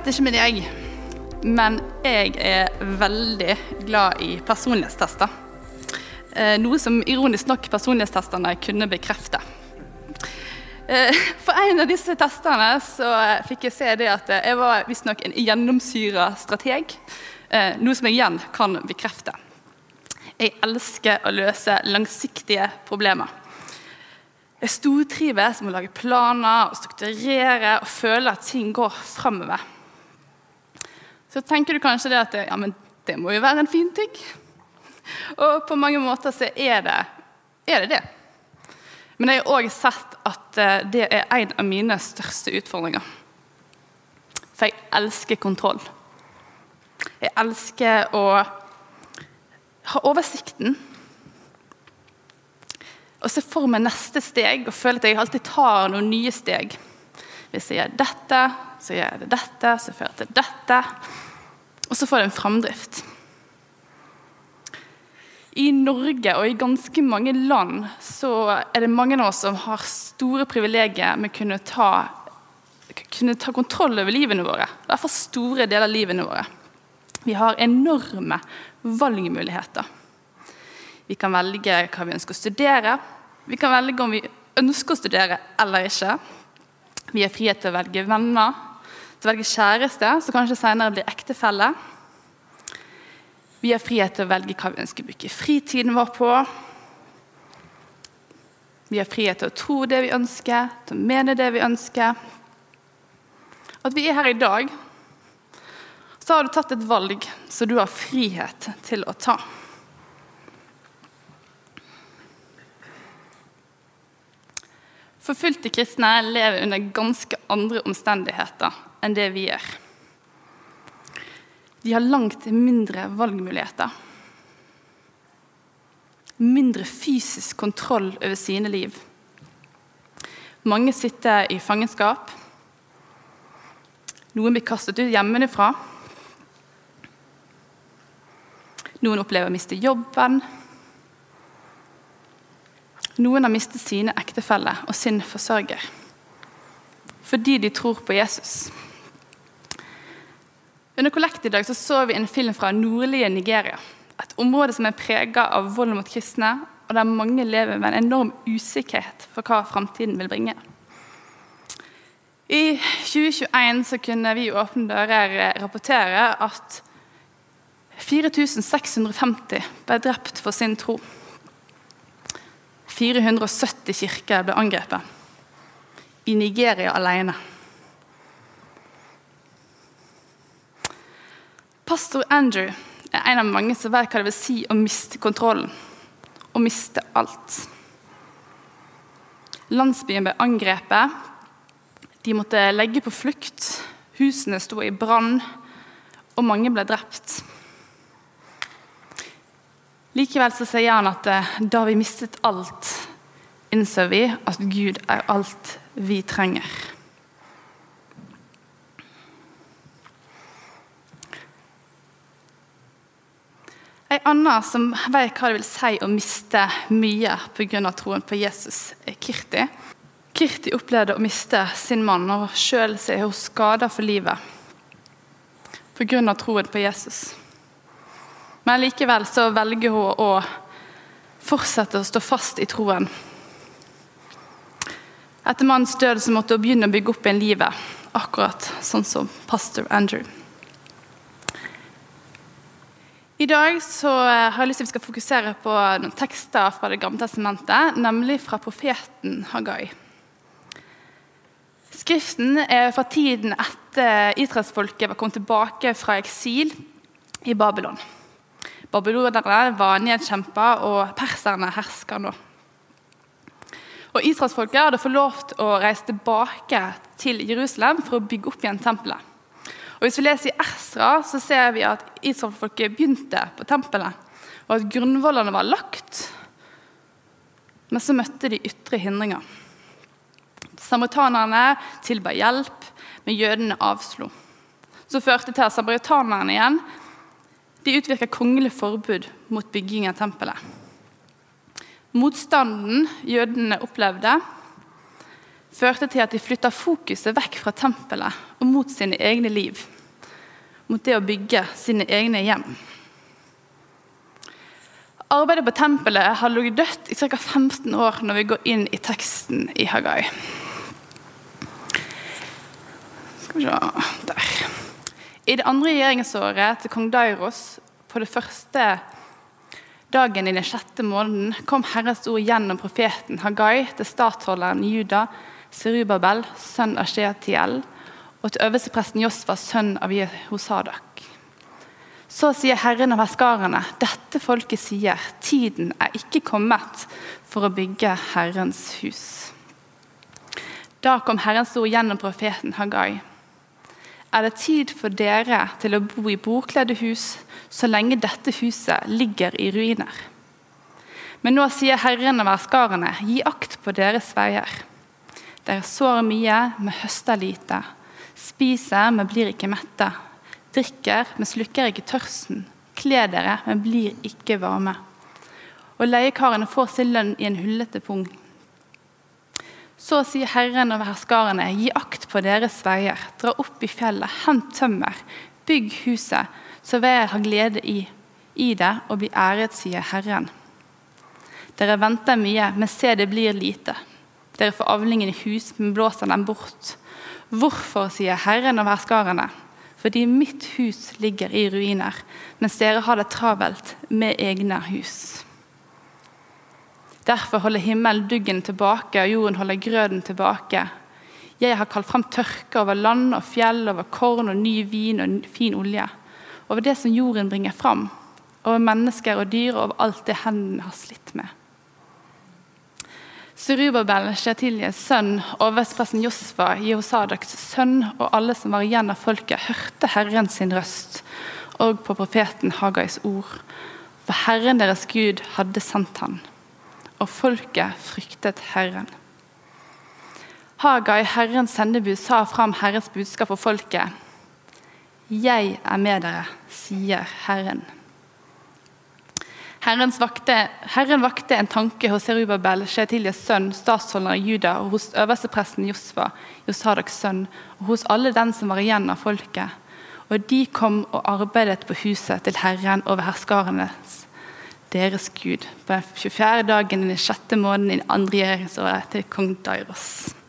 vet ikke med deg, men jeg er veldig glad i personlighetstester. Eh, noe som ironisk nok personlighetstesterne kunne bekrefte. Eh, for en av disse testene så fikk jeg se det at jeg var visstnok en gjennomsyra strateg. Eh, noe som jeg igjen kan bekrefte. Jeg elsker å løse langsiktige problemer. Jeg stortrives med å lage planer strukturere og føle at ting går framover. Så tenker du kanskje det at ja, men det må jo være en fin ting. Og på mange måter så er det er det. det. Men jeg har òg sett at eh, det er en av mine største utfordringer. For jeg elsker kontroll. Jeg elsker å ha oversikten. Og se for meg neste steg og føle at jeg alltid tar noen nye steg. Hvis jeg gjør dette, så gjør jeg det dette, så fører jeg til dette. Og så får det en framdrift. I Norge og i ganske mange land så er det mange av oss som har store privilegier med å kunne ta, kunne ta kontroll over livene våre. I hvert fall store deler av livene våre. Vi har enorme valgmuligheter. Vi kan velge hva vi ønsker å studere. Vi kan velge om vi ønsker å studere eller ikke. Vi har frihet til å velge venner, til å velge kjæreste, som kanskje senere blir ektefelle. Vi har frihet til å velge hva vi ønsker å bruke fritiden vår på. Vi har frihet til å tro det vi ønsker, til å mene det vi ønsker. At vi er her i dag, så har du tatt et valg som du har frihet til å ta. Forfulgte kristne lever under ganske andre omstendigheter enn det vi gjør. De har langt mindre valgmuligheter. Mindre fysisk kontroll over sine liv. Mange sitter i fangenskap. Noen blir kastet ut hjemmefra. Noen opplever å miste jobben. Noen har mistet sine ektefeller og sin forsørger fordi de tror på Jesus. Under kollekt i dag så, så vi en film fra nordlige Nigeria. Et område som er prega av vold mot kristne, og der mange lever med en enorm usikkerhet for hva framtiden vil bringe. I 2021 så kunne vi i Åpne dører rapportere at 4650 ble drept for sin tro. 470 kirker ble angrepet i Nigeria alene. Pastor Andrew er en av mange som vet hva det vil si å miste kontrollen. Å miste alt. Landsbyen ble angrepet. De måtte legge på flukt. Husene sto i brann, og mange ble drept. Likevel så sier han at eh, da vi mistet alt, innså vi at Gud er alt vi trenger. En annen som vet hva det vil si å miste mye pga. troen på Jesus, er Kirti. Kirti opplevde å miste sin mann og sjøl er hun skada for livet pga. troen på Jesus. Men likevel så velger hun å fortsette å stå fast i troen. Etter mannens død så måtte hun begynne å bygge opp igjen livet, akkurat sånn som pastor Andrew. I dag så har jeg lyst til at vi skal fokusere på noen tekster fra Det gamle testamentet, nemlig fra profeten Hagai. Skriften er fra tiden etter israelsfolket var kommet tilbake fra eksil i Babylon. Babylonerne var nedkjempa, og perserne herska nå. Og Israelsfolket hadde fått lov til å reise tilbake til Jerusalem for å bygge opp igjen tempelet. Og Hvis vi leser i Esra, så ser vi at israelsfolket begynte på tempelet, og at grunnvollene var lagt. Men så møtte de ytre hindringer. Samaritanerne tilba hjelp, men jødene avslo. Så førte det til at samaritanerne igjen de utvirka kongelig forbud mot bygging av tempelet. Motstanden jødene opplevde, førte til at de flytta fokuset vekk fra tempelet og mot sine egne liv. Mot det å bygge sine egne hjem. Arbeidet på tempelet har ligget dødt i ca. 15 år når vi går inn i teksten i Hagai. Skal vi se Der. I det andre regjeringsåret til kong Dairos, på det første dagen i den sjette måneden, kom Herrens ord gjennom profeten Hagai til stattholderen Juda, Serubabel, sønn av Sheatiel, og til øverstepresten Josfa, sønn av Jehosadak. Så sier Herren av herskarene, dette folket sier, tiden er ikke kommet for å bygge Herrens hus. Da kom Herrens ord gjennom profeten Hagai. Er det tid for dere til å bo i bordkledde hus så lenge dette huset ligger i ruiner? Men nå sier Herren av herskarene, gi akt på deres veier. Dere sår mye, men høster lite. Spiser, men blir ikke mette drikker, men slukker ikke tørsten. Kler dere, men blir ikke varme. Og leiekarene får sin lønn i en hullete pung. Så sier Herren over herskarene, gi akt på deres veier, dra opp i fjellet, hent tømmer, bygg huset, så vil jeg ha glede i, i det og bli æret, sier Herren. Dere venter mye, men se, det blir lite. Dere får avlingen i hus, men blåser den bort. Hvorfor, sier Herren over herskarene, fordi mitt hus ligger i ruiner, mens dere har det travelt med egne hus. Derfor holder himmelen duggen tilbake, og jorden holder grøden tilbake. Jeg har kalt fram tørke over land og fjell, over korn og ny vin og fin olje. Over det som jorden bringer fram, over mennesker og dyr, og over alt det hendene har slitt med. Surubabel, Sheatilies sønn, overspressen Josfa, Jehosadaks sønn, og alle som var igjen av folket, hørte Herren sin røst og på profeten Hagais ord. For Herren deres Gud hadde sendt han, og folket fryktet Herren. Hagai, Herrens sendebud, sa fram Herrens budskap for folket. Jeg er med dere, sier Herren. Vakte, Herren vakte en tanke hos Serubabel, Sheatilias sønn, statsholderen i Juda, og hos øverstepresten Josfa, Josadaks sønn, og hos alle den som var igjen av folket. Og de kom og arbeidet på huset til Herren over herskarenes, deres Gud, på den 24. dagen i den sjette måneden i den andre regjeringsåret til kong Dairos.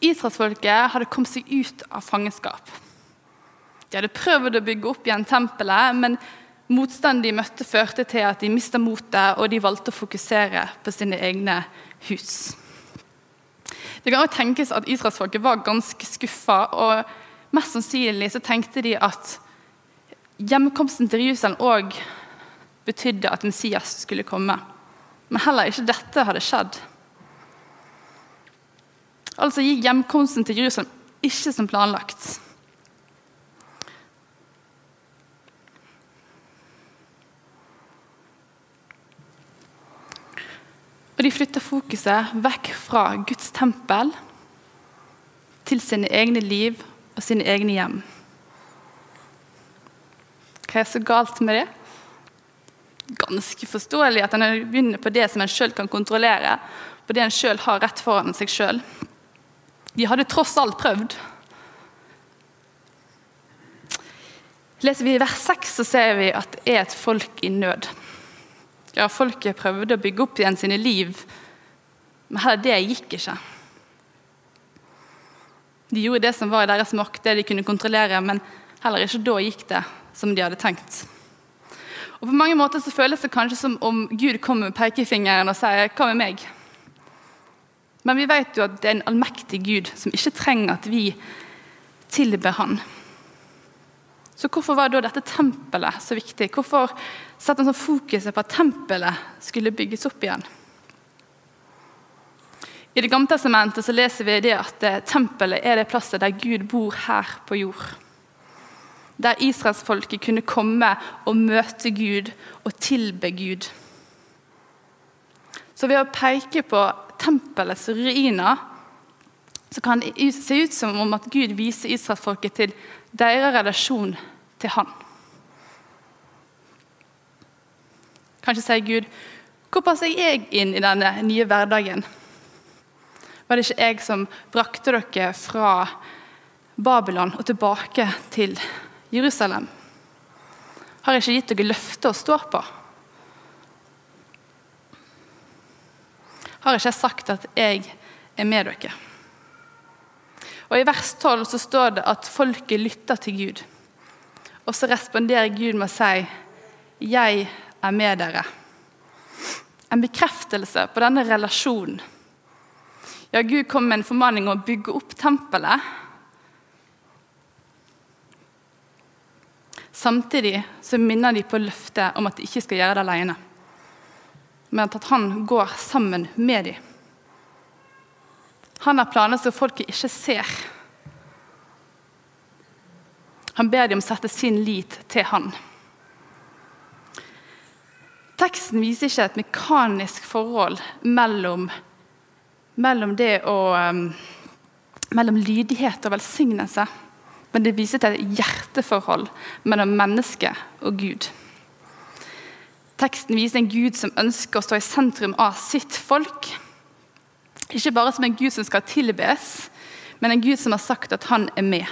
Israelsfolket hadde kommet seg ut av fangenskap. De hadde prøvd å bygge opp igjen tempelet, men motstanden de møtte, førte til at de mista motet, og de valgte å fokusere på sine egne hus. Det kan også tenkes at israelsfolket var ganske skuffa, og mest sannsynlig så tenkte de at hjemkomsten til Jerusalem òg betydde at Messias skulle komme. Men heller ikke dette hadde skjedd. Altså gikk hjemkomsten til Jerusalem ikke som planlagt. Og de flytter fokuset vekk fra Guds tempel til sine egne liv og sine egne hjem. Hva er så galt med det? Ganske forståelig at en begynner på det som en sjøl kan kontrollere, på det en sjøl har rett foran seg sjøl. De hadde tross alt prøvd. Leser vi i vers 6, så ser vi at det er et folk i nød. Ja, folket prøvde å bygge opp igjen sine liv, men heller det gikk ikke. De gjorde det som var i deres makt, det de kunne kontrollere, men heller ikke da gikk det som de hadde tenkt. Og På mange måter så føles det kanskje som om Gud kommer med pekefingeren og sier 'hva med meg'? Men vi vet jo at det er en allmektig Gud som ikke trenger at vi tilber Han. Så hvorfor var da dette tempelet så viktig? Hvorfor satte han sånn fokuset på at tempelet skulle bygges opp igjen? I Det gamle testamentet så leser vi det at eh, tempelet er det plasset der Gud bor her på jord. Der israelsfolket kunne komme og møte Gud og tilbe Gud. Så ved å peke på tempelets ruiner så kan det se ut som om at Gud viser israelsfolket til deres relasjon til Han. Kanskje sier Gud Hvor passer jeg inn i denne nye hverdagen? Var det ikke jeg som brakte dere fra Babylon og tilbake til Jerusalem? Har jeg ikke gitt dere løfter å stå på? Har ikke jeg sagt at jeg er med dere? Og I vers 12 så står det at folket lytter til Gud. Og så responderer Gud med å si 'Jeg er med dere'. En bekreftelse på denne relasjonen. Ja, Gud kom med en formaning om å bygge opp tempelet. Samtidig så minner de på løftet om at de ikke skal gjøre det alene, men at han går sammen med dem. Han har planer som folket ikke ser. Han ber dem å sette sin lit til han. Teksten viser ikke et mekanisk forhold mellom, mellom å um, mellom lydighet og velsignelse. Men det viser til et hjerteforhold mellom menneske og Gud. Teksten viser en Gud som ønsker å stå i sentrum av sitt folk. Ikke bare som en Gud som skal tilbes, men en Gud som har sagt at han er med.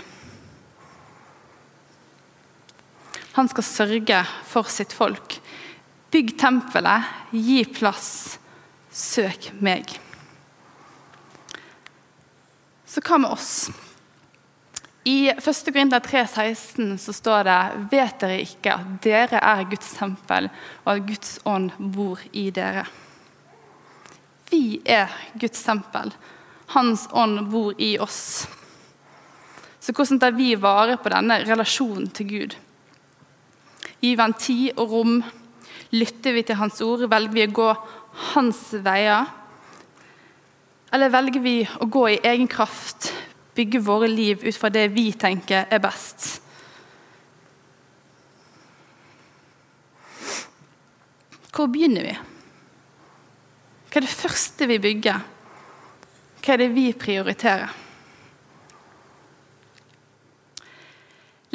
Han skal sørge for sitt folk. Bygg tempelet, gi plass, søk meg. Så hva med oss? I 1. Korinter 3,16 så står det Vet dere ikke at dere er Guds tempel, og at Guds ånd bor i dere? Vi er Guds tempel. Hans ånd bor i oss. Så hvordan tar vi vare på denne relasjonen til Gud? Gir vi han tid og rom? Lytter vi til hans ord? Velger vi å gå hans veier? Eller velger vi å gå i egen kraft, bygge våre liv ut fra det vi tenker er best? Hvor begynner vi? Hva er det første vi bygger? Hva er det vi prioriterer?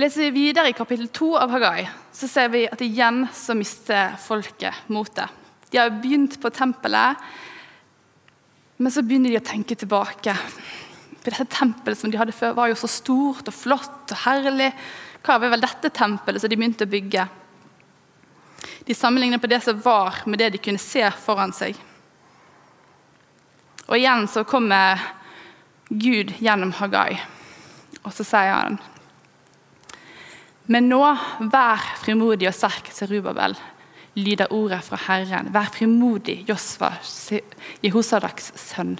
Leser vi videre i kapittel 2 av Hagai, så ser vi at igjen så mister folket motet. De har begynt på tempelet, men så begynner de å tenke tilbake. For dette tempelet som de hadde før, var jo så stort og flott og herlig. Hva var vel dette tempelet som de begynte å bygge? De sammenlignet på det som var, med det de kunne se foran seg. Og igjen så kommer Gud gjennom Hagai, og så sier han Men nå, vær frimodig og sterk, Serubabel, lyder ordet fra Herren. Vær frimodig, Josva, Jehosadaks sønn,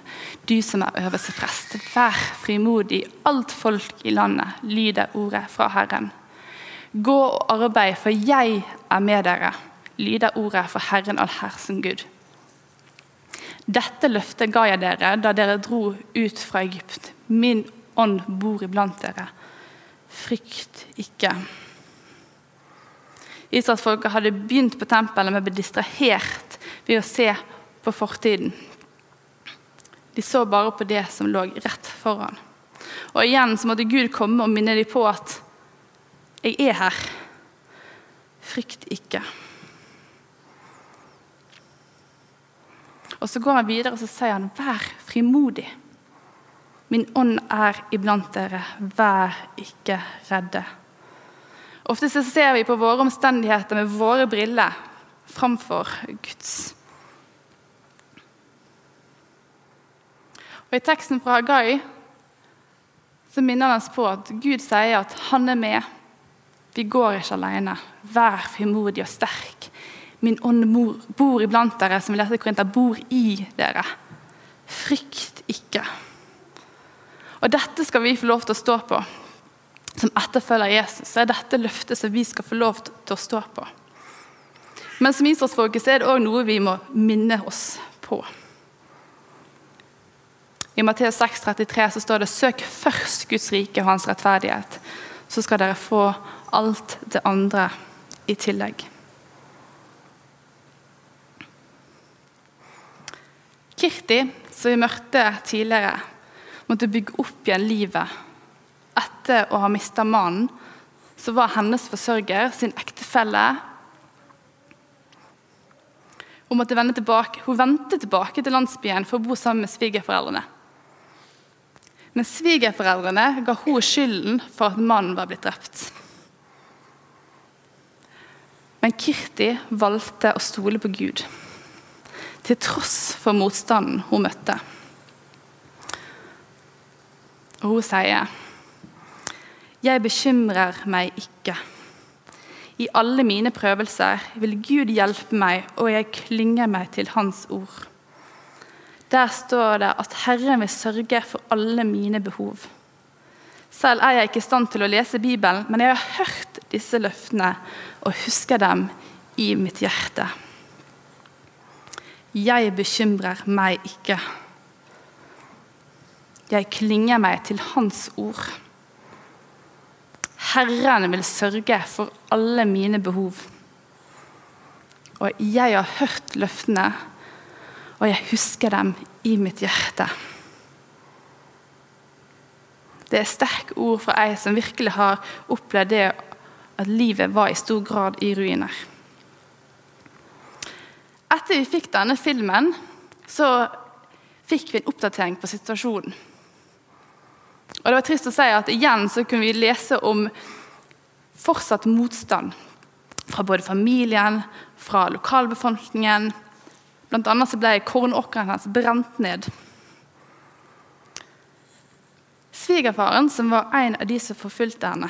du som er øverste prest. Vær frimodig, alt folk i landet, lyder ordet fra Herren. Gå og arbeid, for jeg er med dere, lyder ordet fra Herren allhersen Gud. Dette løftet ga jeg dere da dere dro ut fra Egypt. Min ånd bor iblant dere. Frykt ikke. Israelsfolket hadde begynt på tempelet, men ble distrahert ved å se på fortiden. De så bare på det som lå rett foran. Og igjen så måtte Gud komme og minne dem på at 'jeg er her'. Frykt ikke. Og Så går han videre og så sier han, 'Vær frimodig'. Min ånd er iblant dere. Vær ikke redde. Ofte så ser vi på våre omstendigheter med våre briller framfor Guds. Og I teksten fra Hagai så minner han oss på at Gud sier at han er med. Vi går ikke alene. Vær frimodig og sterk. Min ånd bor iblant dere, som vi leste Korinter, bor i dere. Frykt ikke. Og Dette skal vi få lov til å stå på. Som etterfølger Jesus så er dette løftet som vi skal få lov til å stå på. Men som Israelsfolket er det òg noe vi må minne oss på. I Matteus 6,33 så står det Søk først Guds rike og hans rettferdighet, så skal dere få alt det andre i tillegg. Kirti, som vi møtte tidligere, måtte bygge opp igjen livet etter å ha mista mannen, så var hennes forsørger, sin ektefelle. Hun måtte vende tilbake. Hun vendte tilbake til landsbyen for å bo sammen med svigerforeldrene. Men svigerforeldrene ga hun skylden for at mannen var blitt drept. Men Kirti valgte å stole på Gud, til tross for motstanden hun møtte. Og hun sier, 'Jeg bekymrer meg ikke.' I alle mine prøvelser vil Gud hjelpe meg, og jeg klynger meg til Hans ord. Der står det at Herren vil sørge for alle mine behov. Selv er jeg ikke i stand til å lese Bibelen, men jeg har hørt disse løftene og husker dem i mitt hjerte. Jeg bekymrer meg ikke. Jeg klynger meg til Hans ord. Herren vil sørge for alle mine behov. Og jeg har hørt løftene, og jeg husker dem i mitt hjerte. Det er sterke ord fra ei som virkelig har opplevd det at livet var i stor grad i ruiner. Etter vi fikk denne filmen, så fikk vi en oppdatering på situasjonen. Og det var trist å si at igjen så kunne vi lese om fortsatt motstand fra både familien, fra lokalbefolkningen. Blant annet så ble kornåkeren hans brent ned. Svigerfaren, som var en av de som forfulgte henne.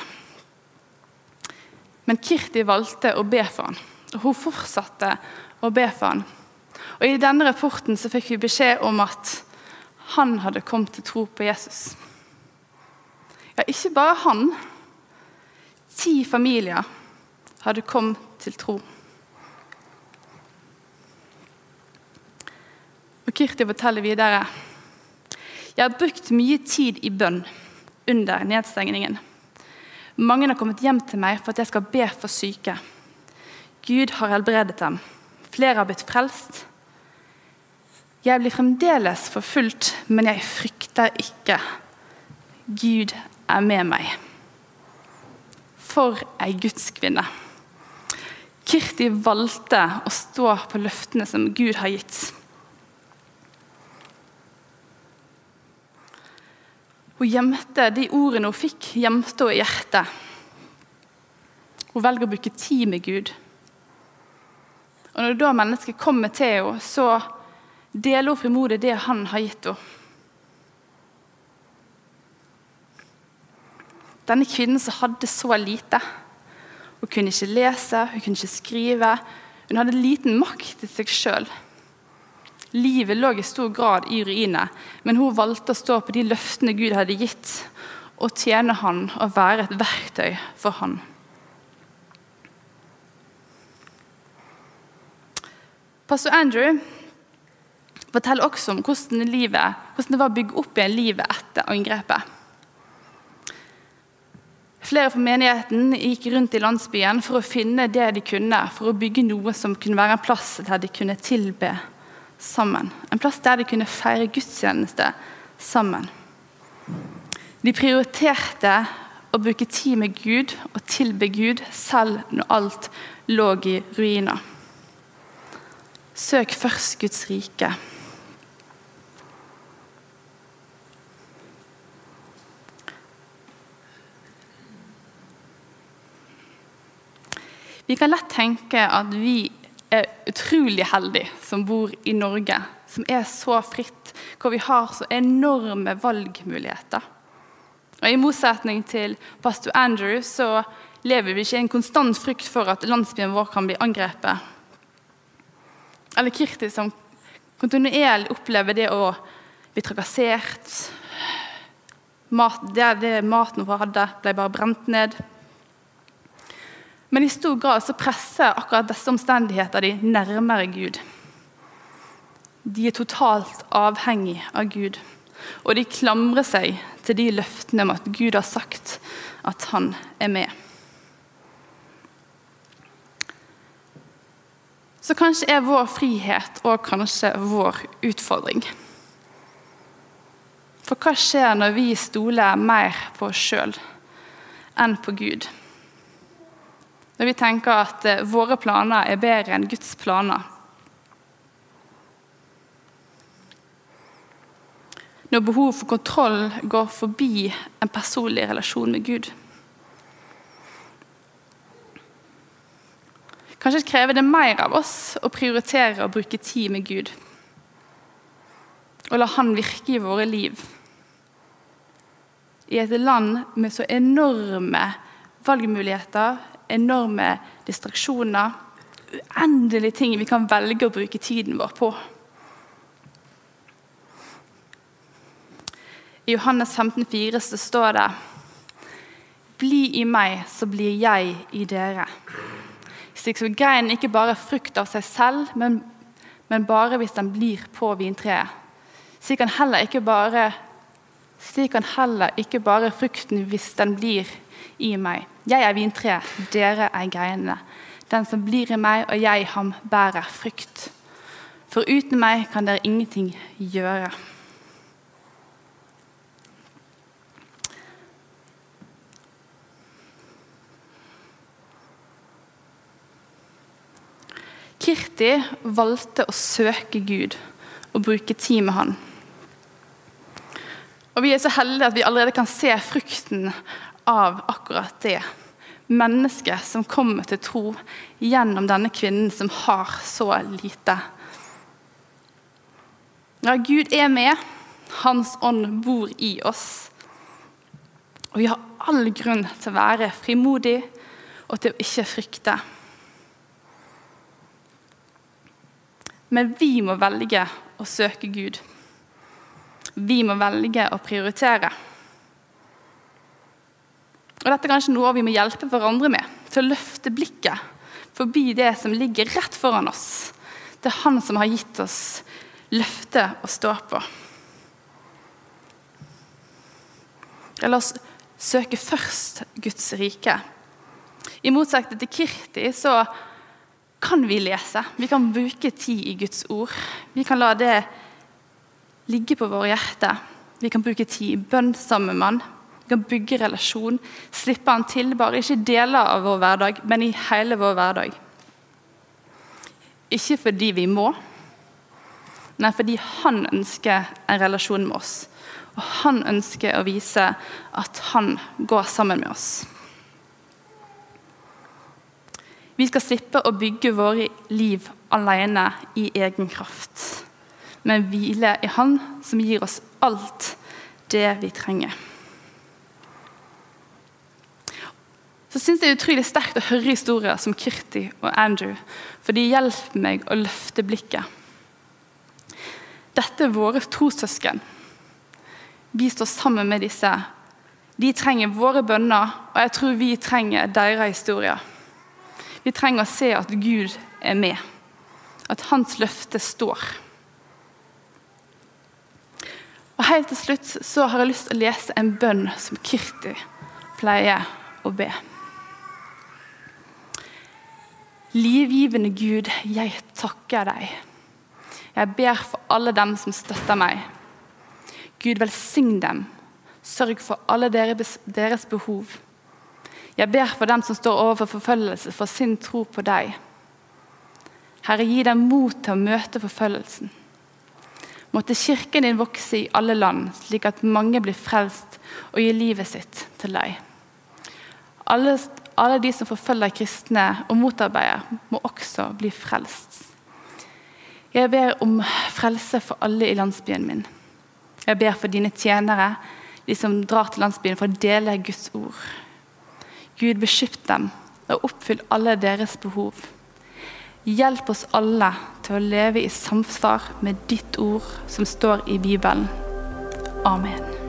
Men Kirti valgte å be for han, og hun fortsatte å be for han. Og I denne rapporten så fikk vi beskjed om at han hadde kommet til tro på Jesus. Ja, ikke bare han. Ti familier hadde kommet til tro. Og Kirti forteller videre jeg har brukt mye tid i bønn under nedstengningen. Mange har kommet hjem til meg for at jeg skal be for syke. Gud har helbredet dem. Flere har blitt frelst. Jeg blir fremdeles forfulgt, men jeg frykter ikke. Gud er med meg. For ei gudskvinne. Kirti valgte å stå på løftene som Gud har gitt. Hun gjemte de ordene hun fikk, gjemte hun i hjertet. Hun velger å bruke tid med Gud. Og Når da mennesket kommer til henne, så deler hun frimodig det han har gitt henne. Denne kvinnen som hadde så lite. Hun kunne ikke lese, hun kunne ikke skrive. Hun hadde liten makt til seg sjøl. Livet lå i stor grad i ruiner, men hun valgte å stå på de løftene Gud hadde gitt, og tjene han og være et verktøy for han. Pastor Andrew forteller også om hvordan, livet, hvordan det var å bygge opp igjen livet etter angrepet. Flere fra menigheten gikk rundt i landsbyen for å finne det de kunne, for å bygge noe som kunne være en plass der de kunne tilbe sammen. En plass der de kunne feire gudstjeneste sammen. De prioriterte å bruke tid med Gud og tilbe Gud selv når alt lå i ruiner. Søk først Guds rike. Vi kan lett tenke at vi er utrolig heldige som bor i Norge, som er så fritt, hvor vi har så enorme valgmuligheter. Og I motsetning til pastor Andrew så lever vi ikke i en konstant frykt for at landsbyen vår kan bli angrepet. Eller Kirti, som kontinuerlig opplever det å bli trakassert. Mat, det, det maten hun hadde, ble bare brent ned. Men i stor grad så presser akkurat disse omstendigheter de nærmere Gud. De er totalt avhengig av Gud, og de klamrer seg til de løftene om at Gud har sagt at han er med. Så kanskje er vår frihet og kanskje vår utfordring. For hva skjer når vi stoler mer på oss sjøl enn på Gud? Når vi tenker at eh, våre planer er bedre enn Guds planer. Når behovet for kontroll går forbi en personlig relasjon med Gud. Kanskje krever det mer av oss å prioritere å bruke tid med Gud. Og la Han virke i våre liv. I et land med så enorme valgmuligheter, enorme distraksjoner, uendelige ting vi kan velge å bruke tiden vår på. I Johannes 15,4 så står det Bli i meg, så blir jeg i dere. Slik som greinen ikke bare frukt av seg selv, men, men bare hvis den blir på vintreet. Slik kan heller ikke bare slik kan heller ikke bare frukten hvis den blir i meg. Jeg er vintreet, dere er greinene. Den som blir i meg, og jeg ham, bærer frukt. For uten meg kan dere ingenting gjøre. Kirti valgte å søke Gud og bruke tid med Han. Og Vi er så heldige at vi allerede kan se frukten av akkurat det. Mennesket som kommer til tro gjennom denne kvinnen som har så lite. Ja, Gud er med. Hans ånd bor i oss. Og vi har all grunn til å være frimodig og til å ikke frykte. Men vi må velge å søke Gud. Vi må velge å prioritere. Og Dette er kanskje noe vi må hjelpe hverandre med, til å løfte blikket forbi det som ligger rett foran oss. Det er Han som har gitt oss løftet å stå på. La oss søke først Guds rike. I motsetning til Kirti så kan vi lese. Vi kan bruke tid i Guds ord. Vi kan la det ligge på våre hjerter. Vi kan bruke tid i bønn sammen med Han. Vi kan bygge relasjon, slippe Han til, bare ikke i deler av vår hverdag, men i hele vår hverdag. Ikke fordi vi må, men fordi Han ønsker en relasjon med oss. Og Han ønsker å vise at Han går sammen med oss. Vi skal slippe å bygge våre liv alene i egen kraft, men hvile i Han som gir oss alt det vi trenger. Så synes jeg det er utrolig sterkt å høre historier som Kirti og Andrew, for de hjelper meg å løfte blikket. Dette er våre trossøsken. Vi står sammen med disse. De trenger våre bønner, og jeg tror vi trenger deres historier. Vi trenger å se at Gud er med, at hans løfte står. Og Helt til slutt så har jeg lyst til å lese en bønn som Kirti pleier å be. Livgivende Gud, jeg takker deg. Jeg ber for alle dem som støtter meg. Gud, velsign dem. Sørg for alle deres behov. Jeg ber for dem som står overfor forfølgelse for sin tro på deg. Herre, gi dem mot til å møte forfølgelsen. Måtte kirken din vokse i alle land, slik at mange blir frelst og gir livet sitt til deg. Alle, alle de som forfølger kristne og motarbeider, må også bli frelst. Jeg ber om frelse for alle i landsbyen min. Jeg ber for dine tjenere, de som drar til landsbyen for å dele Guds ord. Gud, beskytt dem og oppfyll alle deres behov. Hjelp oss alle til å leve i samsvar med ditt ord som står i Bibelen. Amen.